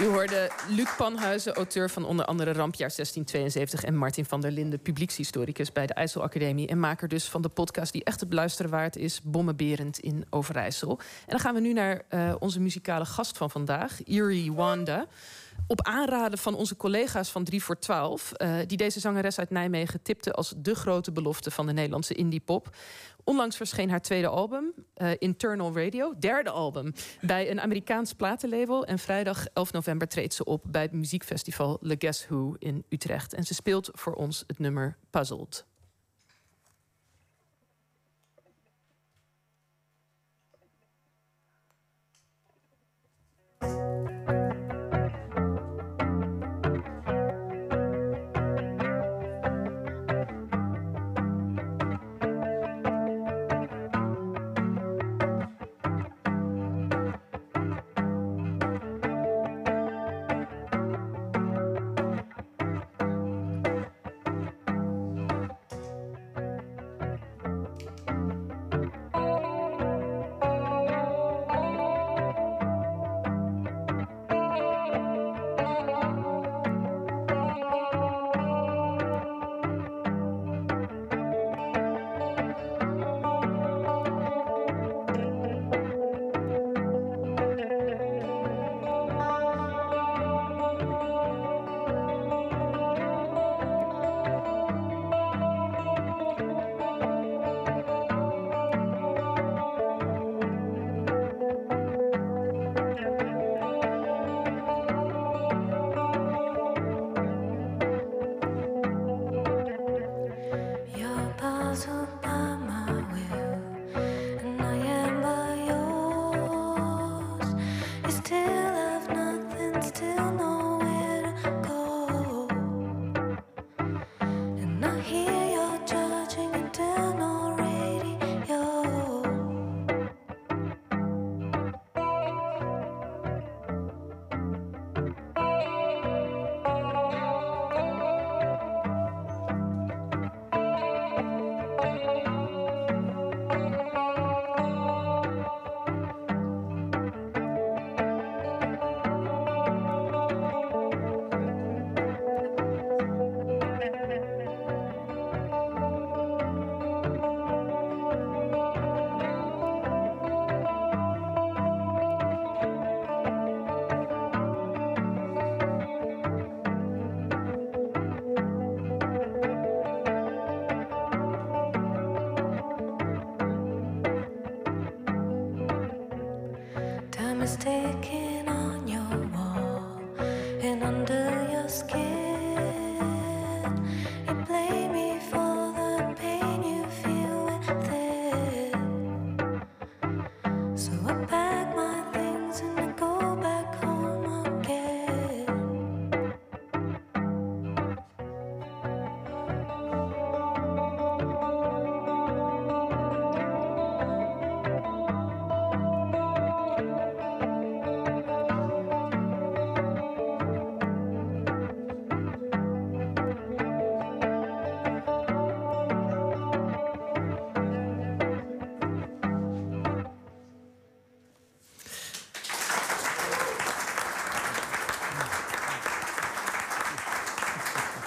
U hoorde Luc Panhuizen, auteur van onder andere Rampjaar 1672... en Martin van der Linden, publiekshistoricus bij de IJsselacademie... en maker dus van de podcast die echt het beluisteren waard is... Bommenberend in Overijssel. En dan gaan we nu naar uh, onze muzikale gast van vandaag, Erie Wanda op aanraden van onze collega's van 3 voor 12... Uh, die deze zangeres uit Nijmegen tipte als de grote belofte van de Nederlandse indie pop. Onlangs verscheen haar tweede album, uh, Internal Radio, derde album, bij een Amerikaans platenlabel. En vrijdag 11 november treedt ze op bij het muziekfestival Le Guess Who in Utrecht. En ze speelt voor ons het nummer Puzzled. still know taking on your